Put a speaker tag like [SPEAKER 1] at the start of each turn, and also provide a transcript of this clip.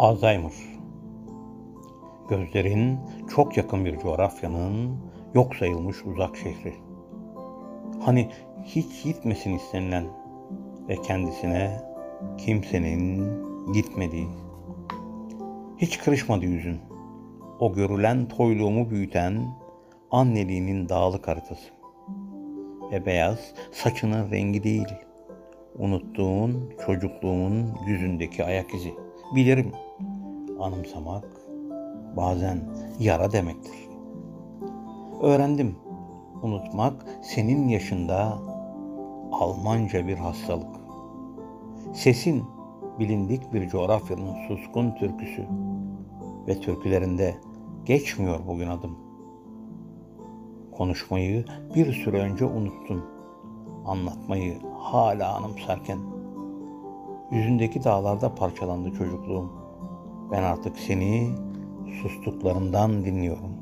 [SPEAKER 1] Alzheimer. Gözlerin çok yakın bir coğrafyanın yok sayılmış uzak şehri. Hani hiç gitmesin istenilen ve kendisine kimsenin gitmediği. Hiç kırışmadı yüzün. O görülen toyluğumu büyüten anneliğinin dağlık haritası. Ve beyaz saçının rengi değil. Unuttuğun çocukluğumun yüzündeki ayak izi. Bilirim anımsamak bazen yara demektir. Öğrendim unutmak senin yaşında Almanca bir hastalık. Sesin bilindik bir coğrafyanın suskun türküsü ve türkülerinde geçmiyor bugün adım. Konuşmayı bir süre önce unuttun. Anlatmayı hala anımsarken. Yüzündeki dağlarda parçalandı çocukluğum. Ben artık seni sustuklarından dinliyorum.